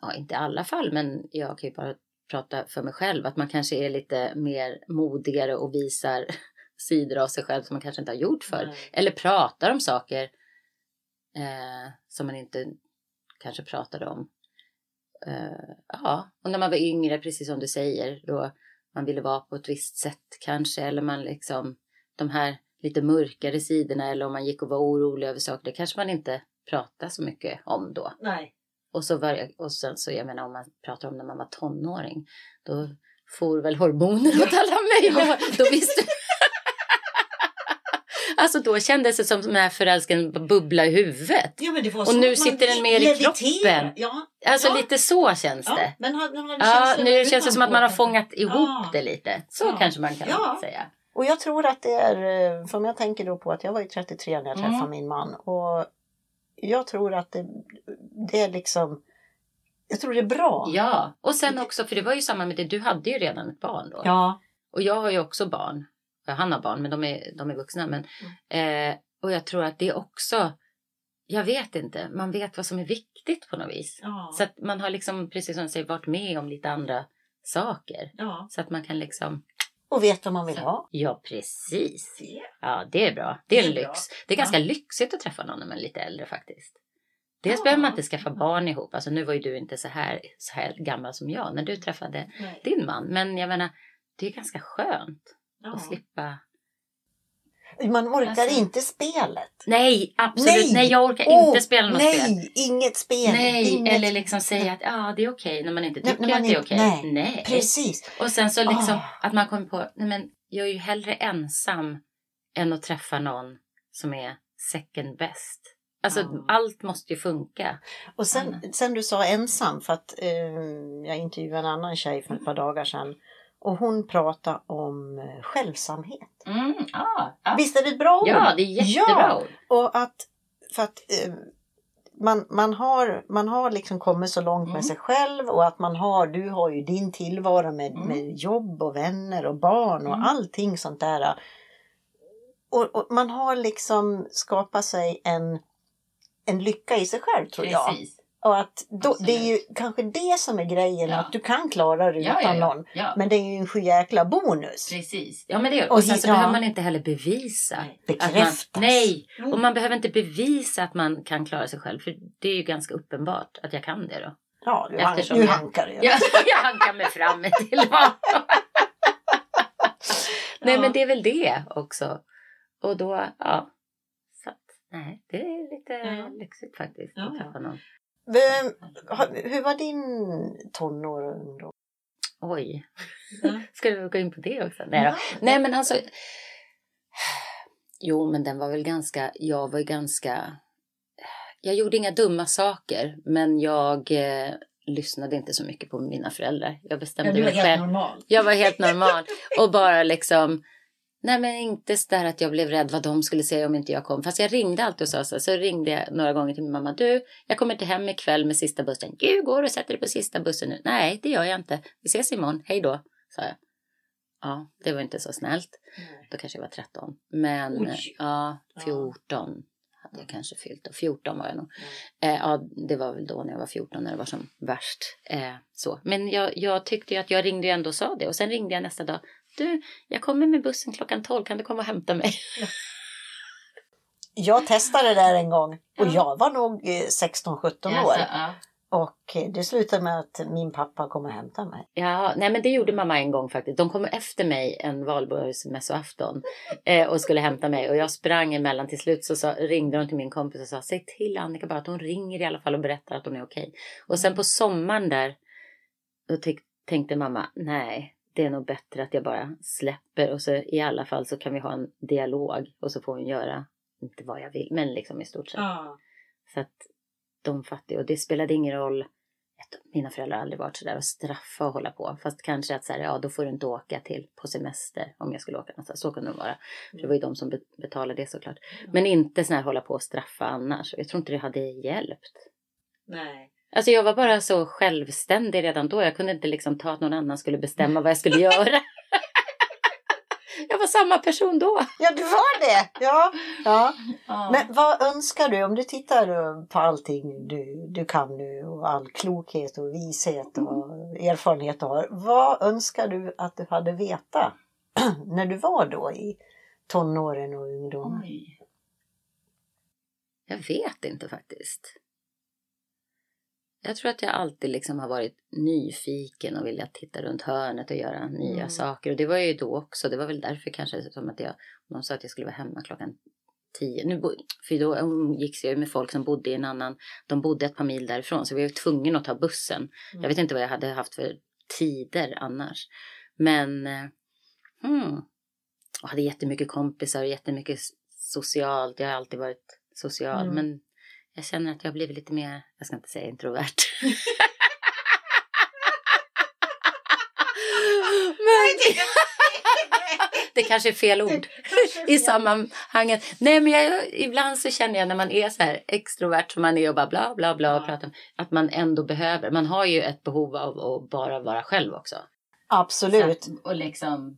ja inte i alla fall, men jag kan ju bara prata för mig själv. Att man kanske är lite mer modigare och visar sidor av sig själv som man kanske inte har gjort förr. Nej. Eller pratar om saker eh, som man inte kanske pratade om. Eh, ja, och när man var yngre, precis som du säger, då man ville vara på ett visst sätt kanske. Eller man liksom, de här lite mörkare sidorna eller om man gick och var orolig över saker, det kanske man inte pratade så mycket om då. Nej. Och, så var, och sen så, jag menar om man pratar om när man var tonåring, då får väl hormoner åt alla möjliga Då visste Alltså då kändes det som den här förälskelsen bubbla i huvudet. Ja, det Och nu sitter den mer i kroppen. Ja, Alltså Ja. lite så känns ja. det. Men hade, hade Ja, känslan nu känns det som att man har fångat ihop Ja. det lite. Så Ja. kanske man kan Ja. säga. Och jag tror att det är, eh, för om jag tänker då på att jag var ju 33 när jag Mm. träffade min man. Och jag tror att det, det är liksom, jag tror det är bra. Ja, och sen också, för det var ju samma med det, du hade ju redan ett barn då. Ja. Och jag har ju också barn. Ja, Han har barn, men de är, de är vuxna. Men, Mm. eh, och jag tror att det är också, jag vet inte, man vet vad som är viktigt på något vis. Ja. Så att man har liksom, precis som du säger, varit med om lite andra saker. ja. Så att man kan liksom, Och vet vad man vill ha. ja precis. Ja, det är bra. Det är en Det är bra. lyx. Det är ganska lyxigt att träffa någon när man är lite äldre faktiskt. Dels Ja. behöver man inte skaffa barn ihop. Alltså nu var ju du inte så här, så här gammal som jag när du träffade Nej. din man. Men jag menar, det är ganska skönt Ja. att slippa. Man orkar Alltså- inte spelet. Nej, absolut. Nej, Nej! jag orkar Åh, inte spela något nej, spel. inget spel. Nej, inget... eller liksom säga att ja, det är okej när man inte Nej, tycker man att det är okej. nej. Precis. Och sen så liksom Ah. att man kommer på, nej men jag är ju hellre ensam än att träffa någon som är second best. Alltså Ja. allt måste ju funka. Och sen, sen du sa ensam, för att eh, jag intervjuade en annan tjej för ett par dagar sedan. Och hon pratade om eh, självsamhet. Mm, ja, ja. Visst är det ett bra ord? ja, det är jättebra Ja, ord. och att, för att eh, man, man, har, man har liksom kommit så långt Mm. med sig själv och att man har, du har ju din tillvaro med, Mm. med jobb och vänner och barn och Mm. allting sånt där. Och, och man har liksom skapat sig en, en lycka i sig själv tror jag. Och att då, det är ju kanske det som är grejen, Ja. att du kan klara dig Ja, utan ja, någon. Men det är ju en sjujäkla bonus. Precis. Ja, men det Och Och sen så behöver man inte heller bevisa. Nej, Att man, bekräftas. nej, Mm. och man behöver inte bevisa att man kan klara sig själv. För det är ju ganska uppenbart att jag kan det då. Ja, du, han, Eftersom du jag- hankar ju. Jag, jag hankar mig fram till honom. Nej, men det är väl det också. Och då, ja. Så att, nej, det är lite lyxigt faktiskt att träffa någon. Vem, hur var din tonår och ungdom? Oj, ska vi gå in på det också? Nej. Nej men alltså. Jo, men den var väl ganska, jag var ju ganska, jag gjorde inga dumma saker, men jag eh, lyssnade inte så mycket på mina föräldrar. Jag bestämde mig själv. normal. Jag var helt normal och bara liksom Nej men inte så där att jag blev rädd vad de skulle säga om inte jag kom. Fast jag ringde alltid och sa så. Så ringde jag några gånger till min mamma. Du, jag kommer till hem ikväll med sista bussen. Gud, går du och sätter dig på sista bussen nu? Nej, det gör jag inte. Vi ses imorgon. Hej då, sa jag. Ja, det var inte så snällt. Då kanske jag var 13. Men Oj. ja, Ja. 14 hade jag kanske fyllt. Och 14 var jag nog. Eh, ja, det var väl då när jag var 14 när det var som värst. Eh, så. Men jag, jag tyckte ju att jag ringde ju ändå och sa det. Och sen ringde jag nästa dag. Du, jag kommer med bussen klockan 12. Kan du komma och hämta mig? Jag testade det där en gång och Ja. jag var nog eh, 16-17 år. Alltså, ja. Och eh, det slutade med att min pappa kom och hämtade mig. Ja, nej men det gjorde mamma en gång faktiskt. De kom efter mig en valborgsmässoafton eh, och skulle hämta mig och jag sprang emellan. Till slut så sa, ringde de till min kompis och sa säg till Annika bara att hon ringer i alla fall och berättar att hon är okej. Och sen på sommaren där då tänkte mamma nej, det är nog bättre att jag bara släpper och så i alla fall så kan vi ha en dialog och så får hon göra inte vad jag vill, men liksom i stort sett. Ja. Så att de fattar och det spelade ingen roll. Mina föräldrar har aldrig varit sådär och straffa och hålla på. Fast kanske att så här, ja då får du inte åka till på semester om jag skulle åka någonstans. Så kunde det vara. För det var ju de som betalade det såklart. Men inte sån här hålla på och straffa annars. Jag tror inte det hade hjälpt. Nej. Alltså jag var bara så självständig redan då. Jag kunde inte liksom ta att någon annan skulle bestämma vad jag skulle göra. Jag var samma person då. Ja, du var det. Ja, ja. ja. Men vad önskar du om du tittar på allting du, du kan nu och all klokhet och vishet och erfarenhet du har. Vad önskar du att du hade vetat när du var då i tonåren och ungdomen? Jag vet inte faktiskt. Jag tror att jag alltid liksom har varit nyfiken och velat titta runt hörnet och göra nya mm. saker. Och det var jag ju då också. Det var väl därför kanske som att jag, de sa att jag skulle vara hemma klockan tio. Nu, för då umgicks jag med folk som bodde i en annan, de bodde ett par mil därifrån. Så vi var tvungna att ta bussen. Mm. Jag vet inte vad jag hade haft för tider annars. Men, eh, hmm. Och hade jättemycket kompisar och jättemycket socialt. Jag har alltid varit social. Mm. Men jag känner att jag har blivit lite mer, jag ska inte säga introvert. Men det kanske är fel ord i sammanhanget. Nej, men jag, ibland så känner jag när man är så här extrovert som man är och bara bla bla bla och pratar att man ändå behöver. Man har ju ett behov av att bara vara själv också. Absolut. Så, och liksom,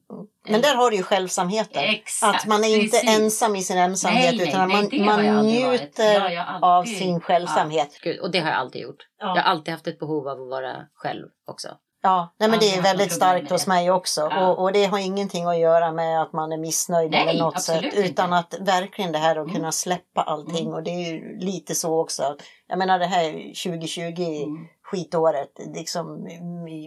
men där har du ju självsamheten. Exakt, att man är inte precis. ensam i sin ensamhet nej, utan nej, man, man njuter av sin självsamhet. Ja, och det har jag alltid gjort. Ja. Jag har alltid haft ett behov av att vara själv också. Ja, nej, men det är väldigt starkt hos mig också. Ja. Och, och, det har ingenting att göra med att man är missnöjd Nej, eller något sätt. Utan inte. att verkligen det här att mm. kunna släppa allting. Mm. Och det är ju lite så också. Jag menar det här 2020 mm. Skitåret. Liksom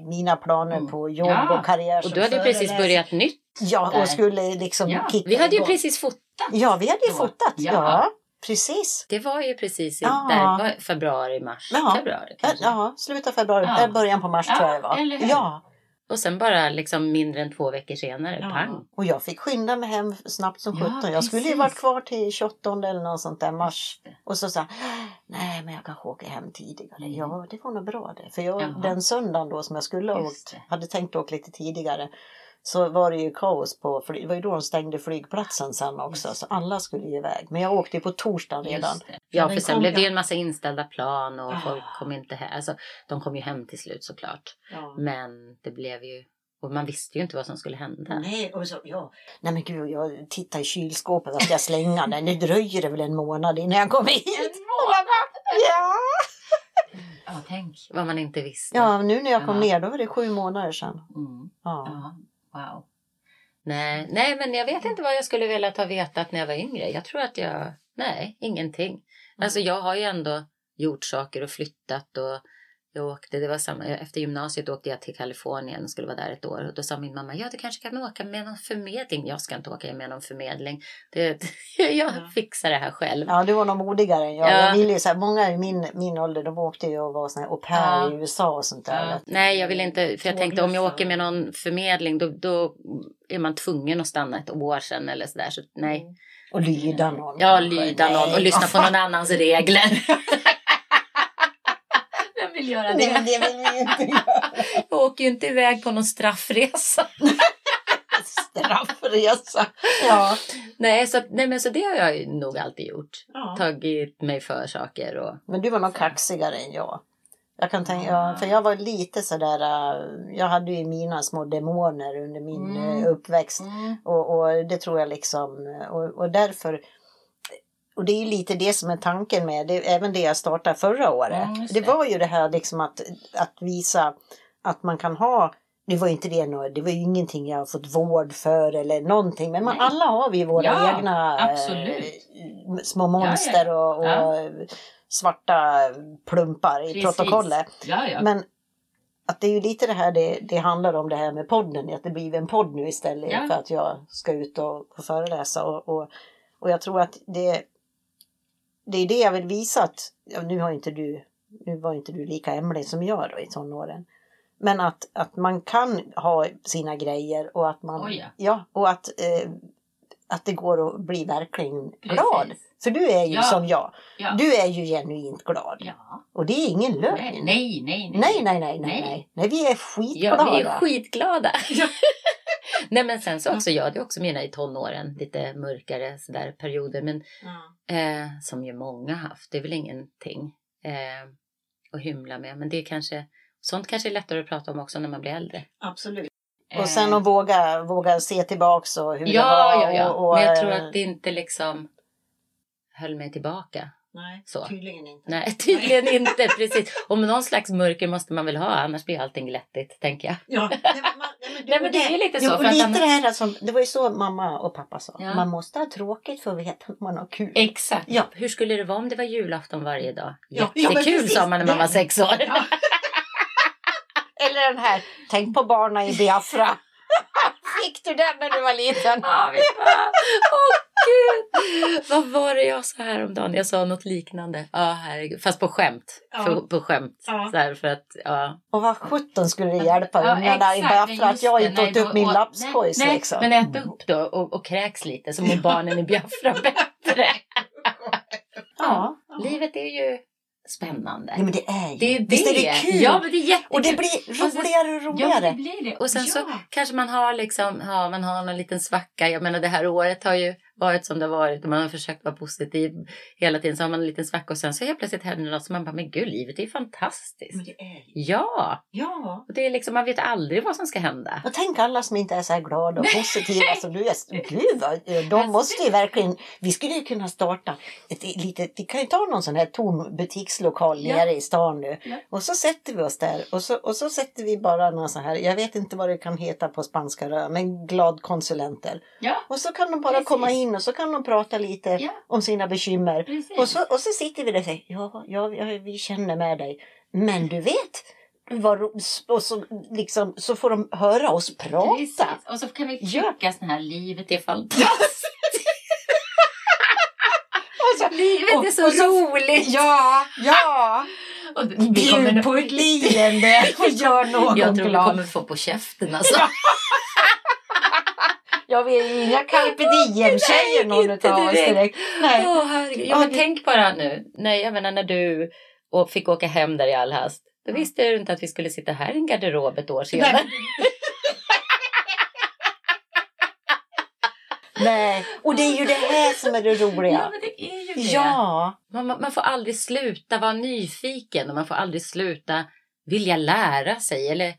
mina planer mm. på jobb ja. och karriär. Och du hade precis börjat nytt. Ja, där. och skulle liksom ja. Vi hade ju precis fotat. Ja, vi hade ju fotat. ja. Precis. Det var ju precis i ja. där, februari, mars. Ja, februari, kanske. ja slutet av februari, ja. början på mars ja, tror jag det var. Ja. Och sen bara liksom mindre än två veckor senare, ja. pang. Och jag fick skynda mig hem snabbt som sjutton. Ja, jag skulle ju varit kvar till 28 eller något sånt där mars. Och så sa nej men jag kanske åker hem tidigare. Mm. Ja det var nog bra det. För jag, den söndagen då som jag skulle ha åkt, hade tänkt åka lite tidigare så var det ju kaos på, för det var ju då de stängde flygplatsen sen också, så alla skulle ju iväg. Men jag åkte ju på torsdagen redan. Ja, för sen blev det ju en massa inställda plan och ah. folk kom inte hem. Alltså, de kom ju hem till slut såklart. Ja. Men det blev ju och man visste ju inte vad som skulle hända. Nej, och så, ja. Nej men gud, jag tittar i kylskåpet, vad ska jag slänga den? Nu dröjer det väl en månad innan jag kommer hit. Ja! Tänk vad man inte visste. Ja, nu när jag kom ja. ner då var det sju månader sedan. Mm. Ja. ja. Wow. Nej, nej, men jag vet inte vad jag skulle velat ha vetat när jag var yngre. Jag tror att jag, nej, ingenting. Mm. Alltså jag har ju ändå gjort saker och flyttat och jag åkte, det var samma, efter gymnasiet åkte jag till Kalifornien och skulle vara där ett år. Och då sa min mamma, ja du kanske kan åka med någon förmedling. Jag ska inte åka med någon förmedling. Det, jag fixar det här själv. Ja, du var nog modigare än jag. Ja. jag ville så här, många i min, min ålder, de åkte ju och var såna här au pair ja. i USA och sånt där. Ja. Nej, jag vill inte, för jag tänkte om jag åker med någon förmedling då, då är man tvungen att stanna ett år sedan eller sådär. Så nej. Mm. Och lyda någon. Ja, lyda någon och lyssna på någon annans regler. vill göra det. Nej, det vill vi inte göra. Jag åker ju inte iväg på någon straffresa. straffresa. Ja. Nej, så, nej, men så det har jag nog alltid gjort. Ja. Tagit mig för saker. Och... Men du var nog kaxigare än jag. Jag kan tänka, ja, för jag var lite sådär, äh, jag hade ju mina små demoner under min mm. Äh, uppväxt. Mm. Och, och, det tror jag liksom, och, och därför och det är lite det som är tanken med det, även det jag startade förra året. Mm, det. det. var ju det här liksom att, att visa att man kan ha det var inte det, det var ju ingenting jag har fått vård för eller någonting. Men man, alla har vi våra ja, egna absolut. Eh, små monster ja, ja, och, och svarta plumpar i Precis. protokollet. Men att det är ju lite det här det, det handlar om det här med podden, att det blir en podd nu istället för att jag ska ut och, och föreläsa. Och, och, och jag tror att det, det är det jag vill visa att, ja, nu har inte du, nu var inte du lika hemlig som jag då i tonåren. Men att, att man kan ha sina grejer och att man, Oj, ja. ja, och att, eh, att det går att bli verkligen glad. Precis. För du är ju Ja. som jag, Ja. du är ju genuint glad. ja. Och det är ingen lögn. Nej, nej, nej. Nej, nej, nej, nej, Nej. nej. Nej, vi är Ja, skitglada. vi är skitglada. Nej men sen så också, jag hade också mina i tonåren, lite mörkare sådär perioder, men eh, som ju många haft, det är väl ingenting eh, att hymla med. Men det är kanske, sånt kanske är lättare att prata om också när man blir äldre. Absolut. Eh, Och sen att våga, våga se tillbaks och hur Ja, det var. ja, ja. Och, och, men jag tror eh, att det inte liksom höll mig tillbaka. Nej, så. tydligen inte. Nej, tydligen inte. Precis. Och någon slags mörker måste man väl ha, annars blir allting glättigt, tänker jag. Ja, man, nej, men, det är lite så, Jo, att lite annars- det här som, det var ju så mamma och pappa sa. Ja. Man måste ha tråkigt för att veta att man har kul. Exakt. Ja. Hur skulle det vara om det var julafton varje dag? Ja, ja, Jättekul precis. sa man när man var Ja. sex år. Ja. Eller den här, tänk på barnen i Biafra. Fick du den när du var liten? Ja, gud! Vad var det jag sa häromdagen? Jag sa något liknande. Ja, herregud. Fast på skämt. Ja. För, på skämt. Ja. Så här, för att, ja. Och vad sjutton skulle det hjälpa Ja, ungarna i Nej, att jag inte åt upp min lapskojs nej, liksom? Men ät upp då och, och kräks lite så mår barnen i Biafra bättre. Ja. Livet är ju spännande. Nej, men det är ju. Det är det. Visst är det kul? Ja, men det är jättekul. och det blir Och roligare och Ja, roligare. det blir det. Och sen så Ja. kanske man har liksom, ja, man har någon liten svacka. Jag menar det här året har ju varit som det har varit och man har försökt vara positiv hela tiden. Så har man en liten svacka och sen så helt plötsligt händer något som man bara, men gud, livet är ju fantastiskt. Men det är. Ja, Ja. och det är liksom, man vet aldrig vad som ska hända. Och tänk alla som inte är så här glada och positiva som du är. Gud, vad, de Alltså, måste ju verkligen... Vi skulle ju kunna starta ett litet... Vi kan ju ta någon sån här tom butikslokal Ja. nere i stan nu. Ja. Och så sätter vi oss där och så, och så sätter vi bara någon sån här... Jag vet inte vad det kan heta på spanska, men glad konsulenter. Ja, Och så kan de bara Precis. komma in och så kan de prata lite Ja. om sina bekymmer. precis. Och så, och så sitter vi där och säger ja, ja, ja, vi känner med dig. Men du vet, vad, och så, liksom, så får de höra oss prata. Precis. Och så kan vi Ja. tycka så här, livet är fantastiskt. Så, livet Och- är så och så- roligt. ja, ja. Och Bjud på ett leende och gör någon Jag tror vi glad. kommer få på käften alltså. Ja, är ju inga carpe diem-tjejer någon utav oss direkt. Nej. Åh, herregud. Ja, Ja, men det- tänk bara nu. Nej, jag menar när du och fick åka hem där i all hast. Då visste du inte att vi skulle sitta här i en garderob ett år senare. Nej. Nej, och det är ju det här som är det Ja, roliga. men det är ju det. Ja, Man, man man får aldrig sluta vara nyfiken och man får aldrig sluta vilja lära sig. Eller,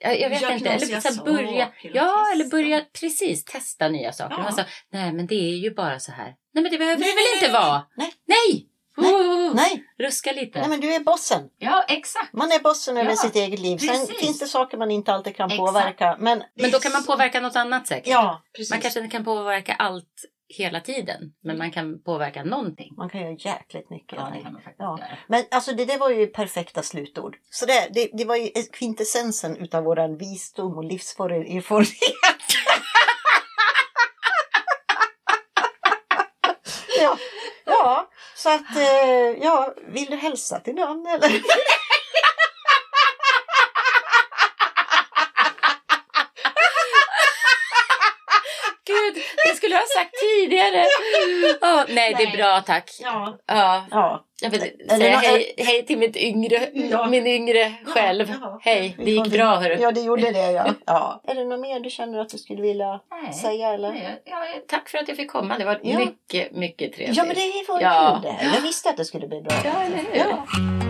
jag, jag vet Göra inte. Eller här, börja, ja, eller börja precis testa nya saker. Ja. Sa, nej men det är ju bara så här. Nej men det behöver Nej, det väl inte vara? nej. Nej! Nej. Oh, nej, Ruska lite. nej, men du är bossen. Ja, exakt. Man är bossen över Ja, sitt eget liv. Sen precis. finns det saker man inte alltid kan Exakt. påverka. Men, Men då kan man påverka något annat säkert. Ja, precis. Man kanske inte kan påverka allt hela tiden, men man kan påverka någonting. Man kan göra jäkligt mycket. Ja, det kan man faktiskt Ja. göra. Men alltså det där var ju perfekta slutord. Så det, det, det var ju kvintessensen utav våran visdom och livserfarenhet. ja, ja, så att eh, ja, vill du hälsa till någon eller? Skulle ha sagt tidigare. Åh, nej, det är bra tack. Ja. Ja, ja. jag vill säga hej, hej till mitt yngre, Ja. min yngre själv. Hej, det gick bra hörru. Ja, det gjorde det ja. ja. Är det något mer du känner att du skulle vilja Nej. säga eller? Nej, ja, tack för att jag fick komma. Det var mycket, mycket trevligt. Ja, men det var ju kul det här. Jag visste att det skulle bli bra. Ja, eller hur?